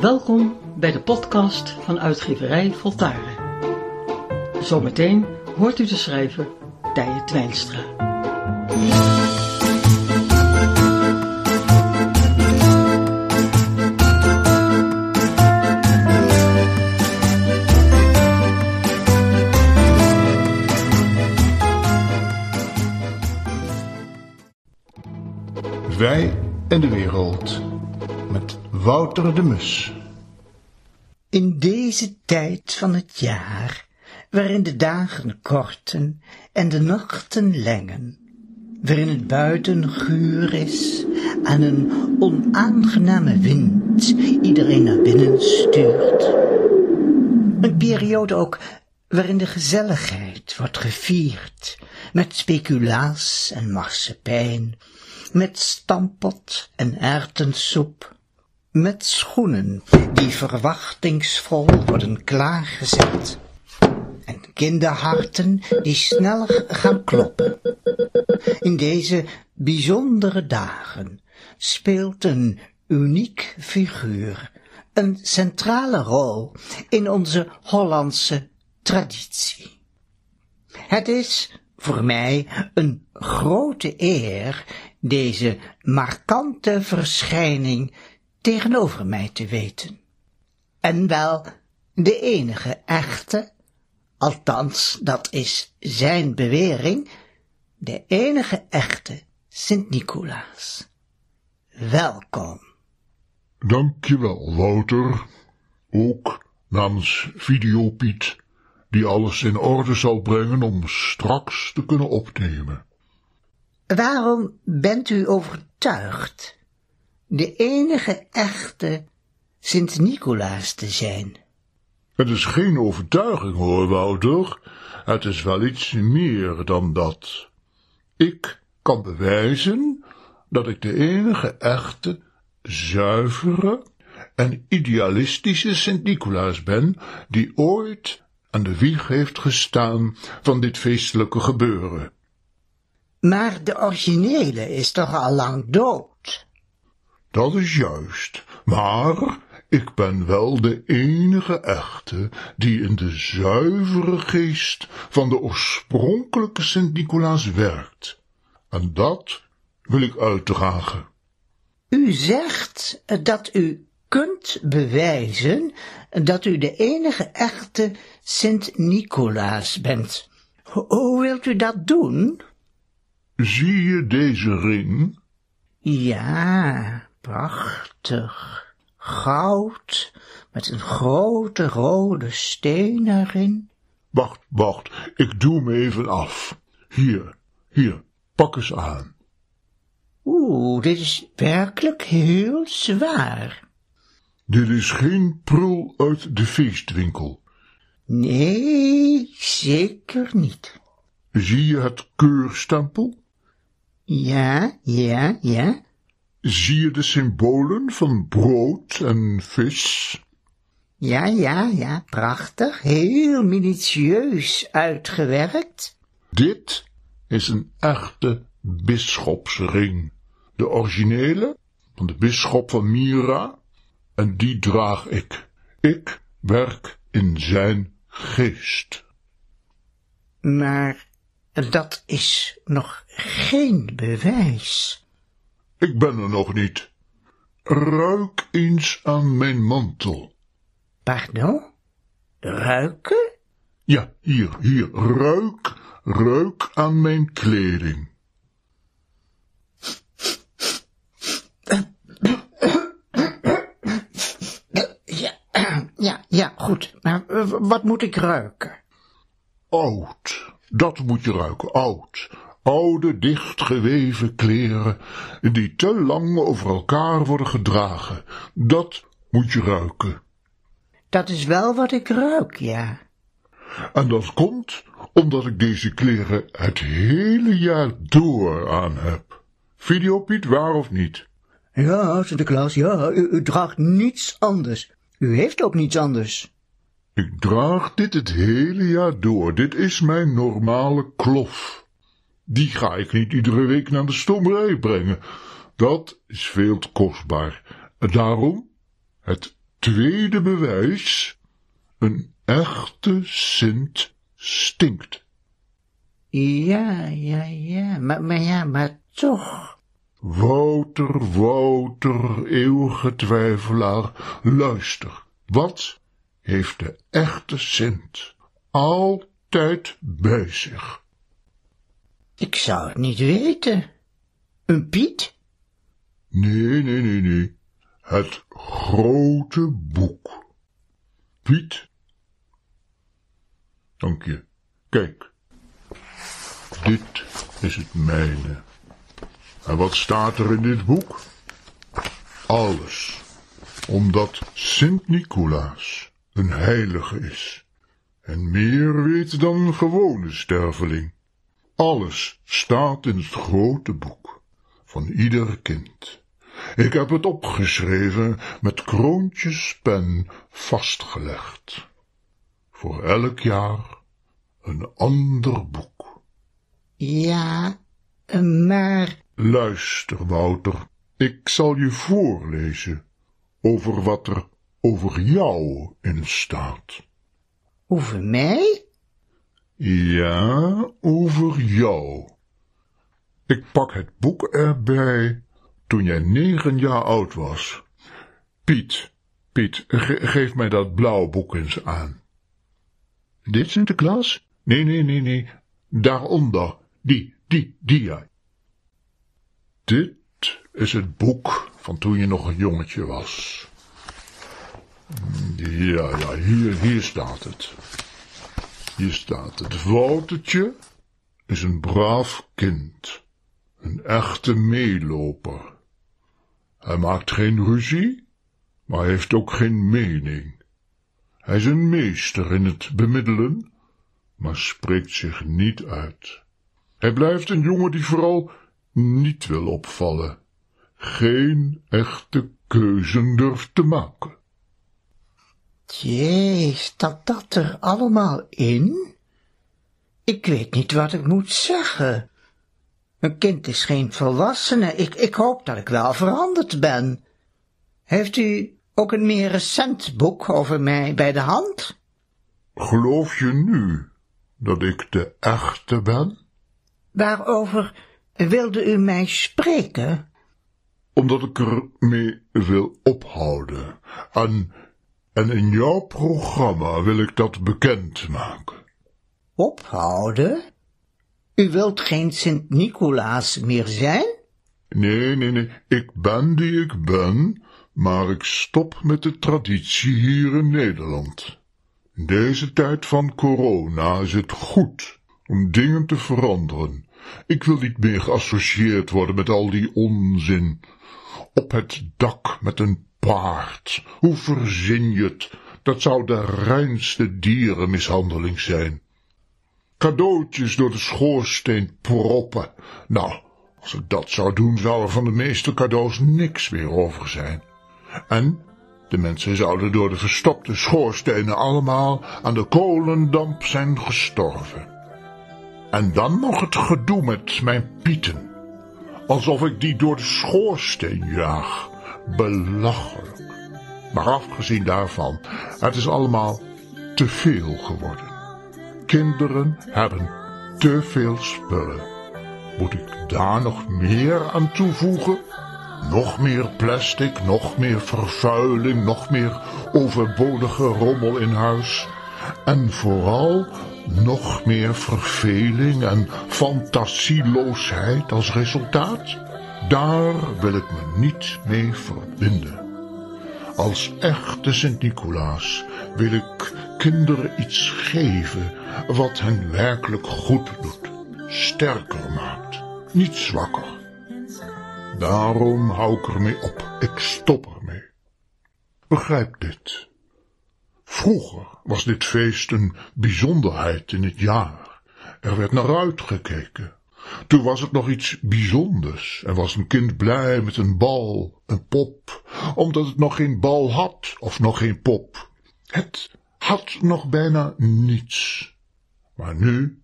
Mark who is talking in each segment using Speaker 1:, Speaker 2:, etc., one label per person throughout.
Speaker 1: Welkom bij de podcast van uitgeverij Voltaren. Zometeen hoort u de schrijver Tije Twijnstra.
Speaker 2: Wij en de wereld met Wouter de Mus.
Speaker 3: In deze tijd van het jaar, waarin de dagen korten en de nachten lengen, waarin het buiten guur is en een onaangename wind iedereen naar binnen stuurt. Een periode ook waarin de gezelligheid wordt gevierd met speculaas en marsepein, met stampot en erwtensoep, met schoenen die verwachtingsvol worden klaargezet en kinderharten die sneller gaan kloppen. In deze bijzondere dagen speelt een uniek figuur een centrale rol in onze Hollandse traditie. Het is voor mij een grote eer deze markante verschijning tegenover mij te weten. En wel de enige echte, althans dat is zijn bewering, de enige echte Sint-Nicolaas. Welkom.
Speaker 2: Dankjewel, Wouter. Ook namens Videopiet, die alles in orde zal brengen om straks te kunnen opnemen.
Speaker 3: Waarom bent u overtuigd de enige echte Sint-Nicolaas te zijn?
Speaker 2: Het is geen overtuiging hoor, Wouter. Het is wel iets meer dan dat. Ik kan bewijzen dat ik de enige echte, zuivere en idealistische Sint-Nicolaas ben die ooit aan de wieg heeft gestaan van dit feestelijke gebeuren.
Speaker 3: Maar de originele is toch al lang dood?
Speaker 2: Dat is juist, maar ik ben wel de enige echte die in de zuivere geest van de oorspronkelijke Sint-Nicolaas werkt. En dat wil ik uitdragen.
Speaker 3: U zegt dat u kunt bewijzen dat u de enige echte Sint-Nicolaas bent. Hoe wilt u dat doen?
Speaker 2: Zie je deze ring?
Speaker 3: Ja, prachtig. Goud, met een grote rode steen erin.
Speaker 2: Wacht, wacht, ik doe hem even af. Hier, hier, pak eens aan.
Speaker 3: Oeh, dit is werkelijk heel zwaar.
Speaker 2: Dit is geen prul uit de feestwinkel.
Speaker 3: Nee, zeker niet.
Speaker 2: Zie je het keurstempel?
Speaker 3: Ja, ja, ja.
Speaker 2: Zie je de symbolen van brood en vis?
Speaker 3: Ja, ja, ja, prachtig, heel minutieus uitgewerkt.
Speaker 2: Dit is een echte bisschopsring. De originele van de bisschop van Myra, en die draag ik. Ik werk in zijn geest.
Speaker 3: Maar dat is nog geen bewijs.
Speaker 2: Ik ben er nog niet. Ruik eens aan mijn mantel.
Speaker 3: Pardon? Ruiken?
Speaker 2: Ja, hier, hier, ruik, ruik aan mijn kleding.
Speaker 3: Ja, ja, ja, goed. Maar eh, wat moet ik ruiken?
Speaker 2: Oud, dat moet je ruiken, oud. Oude, dichtgeweven kleren, die te lang over elkaar worden gedragen. Dat moet je ruiken.
Speaker 3: Dat is wel wat ik ruik, ja.
Speaker 2: En dat komt omdat ik deze kleren het hele jaar door aan heb. Videopiet, waar of niet?
Speaker 3: Ja, Sinterklaas, ja, u, u draagt niets anders. U heeft ook niets anders.
Speaker 2: Ik draag dit het hele jaar door. Dit is mijn normale klof. Die ga ik niet iedere week naar de stommerij brengen. Dat is veel te kostbaar. Daarom het tweede bewijs, een echte Sint stinkt.
Speaker 3: Ja, ja, ja, maar, maar ja, maar toch.
Speaker 2: Wouter, Wouter, eeuwige twijfelaar, luister, wat heeft de echte Sint altijd bij zich?
Speaker 3: Ik zou het niet weten. Een Piet?
Speaker 2: Nee, nee, nee, nee. Het grote boek. Piet. Dank je. Kijk. Dit is het mijne. En wat staat er in dit boek? Alles. Omdat Sint Nicolaas een heilige is. En meer weet dan gewone sterveling. Alles staat in het grote boek van ieder kind. Ik heb het opgeschreven met kroontjespen vastgelegd. Voor elk jaar een ander boek.
Speaker 3: Ja, maar...
Speaker 2: Luister, Wouter, ik zal je voorlezen over wat er over jou in staat.
Speaker 3: Over mij?
Speaker 2: Ja, over jou. Ik pak het boek erbij toen jij negen jaar oud was. Piet, Piet, geef mij dat blauwe boek eens aan. Dit Sinterklaas? Nee, nee, nee, nee. Daaronder. Die, die, die ja. Dit is het boek van toen je nog een jongetje was. Ja, ja, hier, hier staat het. Hier staat het. Woutertje is een braaf kind. Een echte meeloper. Hij maakt geen ruzie, maar heeft ook geen mening. Hij is een meester in het bemiddelen, maar spreekt zich niet uit. Hij blijft een jongen die vooral niet wil opvallen, geen echte keuzen durft te maken.
Speaker 3: Jee, staat dat er allemaal in? Ik weet niet wat ik moet zeggen. Een kind is geen volwassene. Ik, ik hoop dat ik wel veranderd ben. Heeft u ook een meer recent boek over mij bij de hand?
Speaker 2: Geloof je nu dat ik de echte ben?
Speaker 3: Waarover wilde u mij spreken?
Speaker 2: Omdat ik er mee wil ophouden. En, en in jouw programma wil ik dat bekendmaken.
Speaker 3: Ophouden? U wilt geen Sint-Nicolaas meer zijn?
Speaker 2: Nee, nee, nee, ik ben die ik ben, maar ik stop met de traditie hier in Nederland. In deze tijd van corona is het goed om dingen te veranderen. Ik wil niet meer geassocieerd worden met al die onzin. Op het dak met een paard. Hoe verzin je het? Dat zou de reinste dierenmishandeling zijn cadeautjes door de schoorsteen proppen. Nou, als ik dat zou doen, zou er van de meeste cadeaus niks meer over zijn. En de mensen zouden door de verstopte schoorstenen allemaal aan de kolendamp zijn gestorven. En dan nog het gedoe met mijn pieten. Alsof ik die door de schoorsteen jaag. Belachelijk. Maar afgezien daarvan, het is allemaal te veel geworden. Kinderen hebben te veel spullen. Moet ik daar nog meer aan toevoegen? Nog meer plastic, nog meer vervuiling, nog meer overbodige rommel in huis. En vooral nog meer verveling en fantasieloosheid als resultaat? Daar wil ik me niet mee verbinden. Als echte Sint-Nicolaas wil ik kinderen iets geven wat hen werkelijk goed doet, sterker maakt, niet zwakker. Daarom hou ik ermee op, ik stop ermee. Begrijp dit. Vroeger was dit feest een bijzonderheid in het jaar. Er werd naar uitgekeken. Toen was het nog iets bijzonders en was een kind blij met een bal, een pop, omdat het nog geen bal had of nog geen pop. Het had nog bijna niets. Maar nu,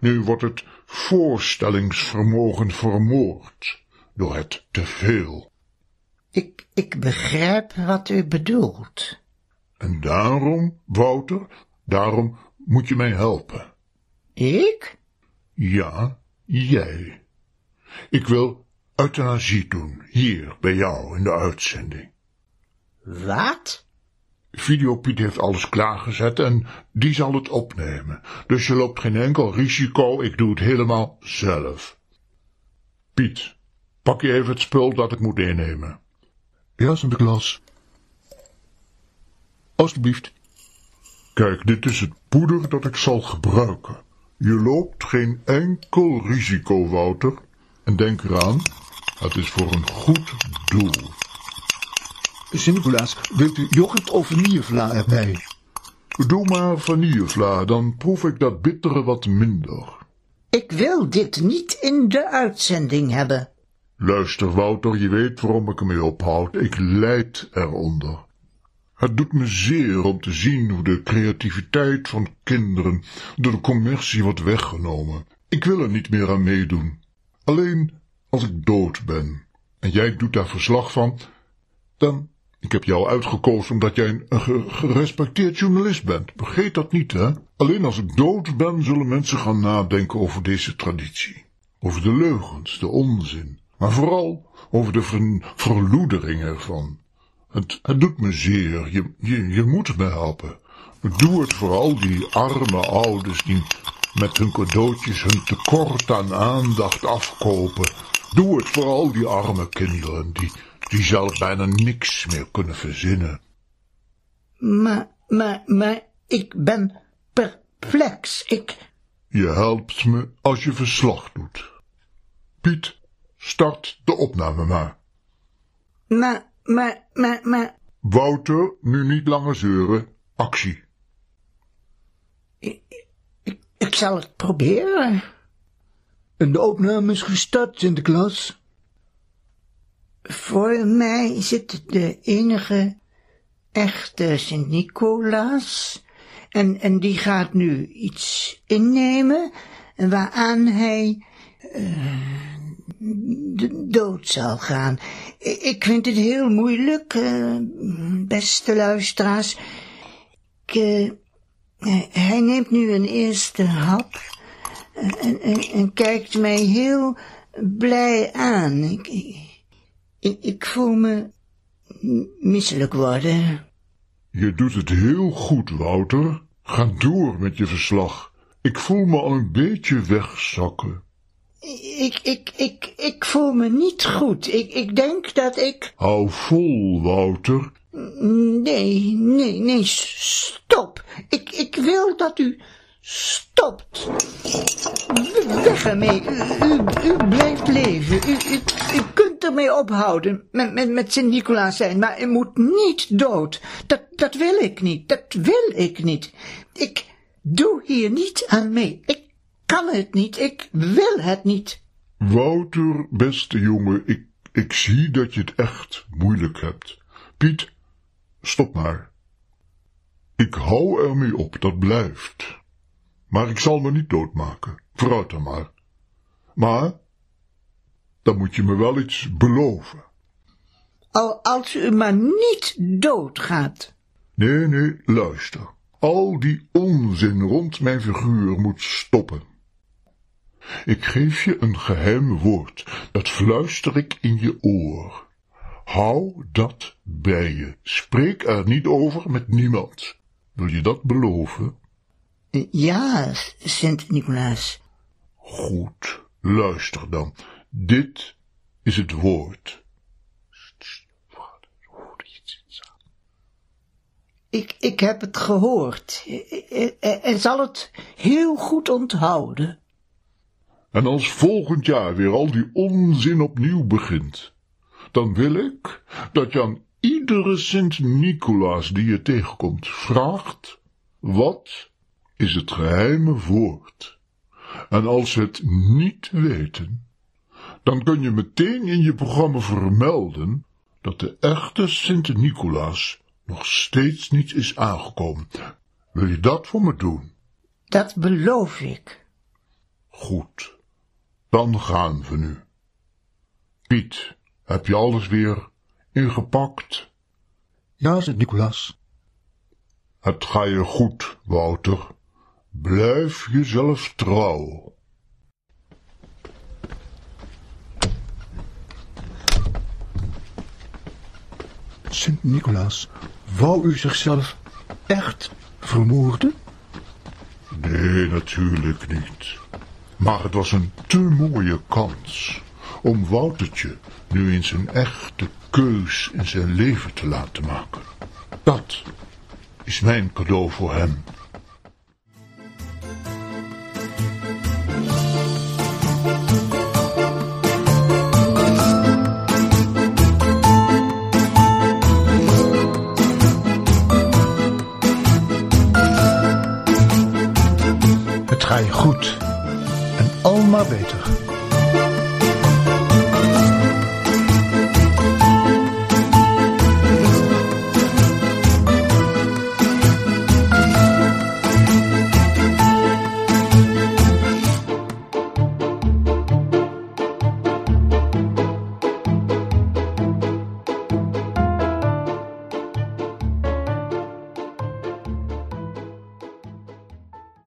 Speaker 2: nu wordt het voorstellingsvermogen vermoord door het teveel.
Speaker 3: Ik, ik begrijp wat u bedoelt.
Speaker 2: En daarom, Wouter, daarom moet je mij helpen.
Speaker 3: Ik?
Speaker 2: Ja, jij. Ik wil euthanasie doen, hier bij jou in de uitzending.
Speaker 3: Wat?
Speaker 2: Videopiet heeft alles klaargezet en die zal het opnemen. Dus je loopt geen enkel risico, ik doe het helemaal zelf. Piet, pak je even het spul dat ik moet innemen. Ja, Sinterklaas. Alsjeblieft. Kijk, dit is het poeder dat ik zal gebruiken. Je loopt geen enkel risico, Wouter. En denk eraan, het is voor een goed doel.
Speaker 4: Sint-Nicolaas, wilt u yoghurt of vanillevla erbij?
Speaker 2: Doe maar vanillevla, dan proef ik dat bittere wat minder.
Speaker 3: Ik wil dit niet in de uitzending hebben.
Speaker 2: Luister, Wouter, je weet waarom ik ermee ophoud. Ik lijd eronder. Het doet me zeer om te zien hoe de creativiteit van kinderen door de commercie wordt weggenomen. Ik wil er niet meer aan meedoen. Alleen als ik dood ben en jij doet daar verslag van, dan... Ik heb jou uitgekozen omdat jij een ge- gerespecteerd journalist bent. Vergeet dat niet, hè? Alleen als ik dood ben, zullen mensen gaan nadenken over deze traditie. Over de leugens, de onzin. Maar vooral over de ver- verloedering ervan. Het, het doet me zeer. Je, je, je moet me helpen. Doe het voor al die arme ouders die met hun cadeautjes hun tekort aan aandacht afkopen. Doe het voor al die arme kinderen die, die zelf bijna niks meer kunnen verzinnen.
Speaker 3: Maar, maar, maar, ik ben perplex. Ik,
Speaker 2: Je helpt me als je verslag doet. Piet, start de opname maar.
Speaker 3: maar, maar, maar, maar,
Speaker 2: Wouter, nu niet langer zeuren. Actie.
Speaker 3: ik zal het proberen.
Speaker 4: En de opname is gestart, Sinterklaas.
Speaker 3: Voor mij zit de enige echte Sint-Nicolaas. En, en die gaat nu iets innemen waaraan hij eh, de dood zal gaan. Ik vind het heel moeilijk, eh, beste luisteraars. Ik, eh, hij neemt nu een eerste hap en, en, en kijkt mij heel blij aan. Ik, ik, ik voel me misselijk worden.
Speaker 2: Je doet het heel goed, Wouter. Ga door met je verslag. Ik voel me al een beetje wegzakken.
Speaker 3: Ik, ik, ik, ik voel me niet goed. Ik, ik denk dat ik...
Speaker 2: Hou vol, Wouter.
Speaker 3: Nee, nee, nee, stop. Ik, ik wil dat u stopt. Weg ermee. U, u, u blijft leven. U, u, u kunt ermee ophouden met, met, met Sint-Nicolaas zijn, maar u moet niet dood. Dat, dat wil ik niet. Dat wil ik niet. Ik doe hier niet aan mee. Ik kan het niet. Ik wil het niet.
Speaker 2: Wouter, beste jongen, ik, ik zie dat je het echt moeilijk hebt. Piet, stop maar. Ik hou ermee op, dat blijft. Maar ik zal me niet doodmaken. Vooruit dan maar. Maar, dan moet je me wel iets beloven.
Speaker 3: Al als u maar niet doodgaat.
Speaker 2: Nee, nee, luister. Al die onzin rond mijn figuur moet stoppen. Ik geef je een geheim woord, dat fluister ik in je oor. Hou dat bij je. Spreek er niet over met niemand. Wil je dat beloven?
Speaker 3: Ja, Sint-Nicolaas.
Speaker 2: Goed, luister dan. Dit is het woord.
Speaker 3: Ik, ik heb het gehoord en, en zal het heel goed onthouden.
Speaker 2: En als volgend jaar weer al die onzin opnieuw begint, dan wil ik dat je aan iedere Sint-Nicolaas die je tegenkomt vraagt, wat is het geheime woord? En als ze het niet weten, dan kun je meteen in je programma vermelden dat de echte Sint-Nicolaas nog steeds niet is aangekomen. Wil je dat voor me doen?
Speaker 3: Dat beloof ik.
Speaker 2: Goed, dan gaan we nu. Piet, heb je alles weer ingepakt?
Speaker 4: Ja, Sint-Nicolaas.
Speaker 2: Het ga je goed, Wouter. Blijf jezelf trouw.
Speaker 4: Sint-Nicolaas, wou u zichzelf echt vermoorden?
Speaker 2: Nee, natuurlijk niet. Maar het was een te mooie kans om Woutertje nu eens een echte keus in zijn leven te laten maken. Dat is mijn cadeau voor hem.
Speaker 4: Het ga je goed. En al beter.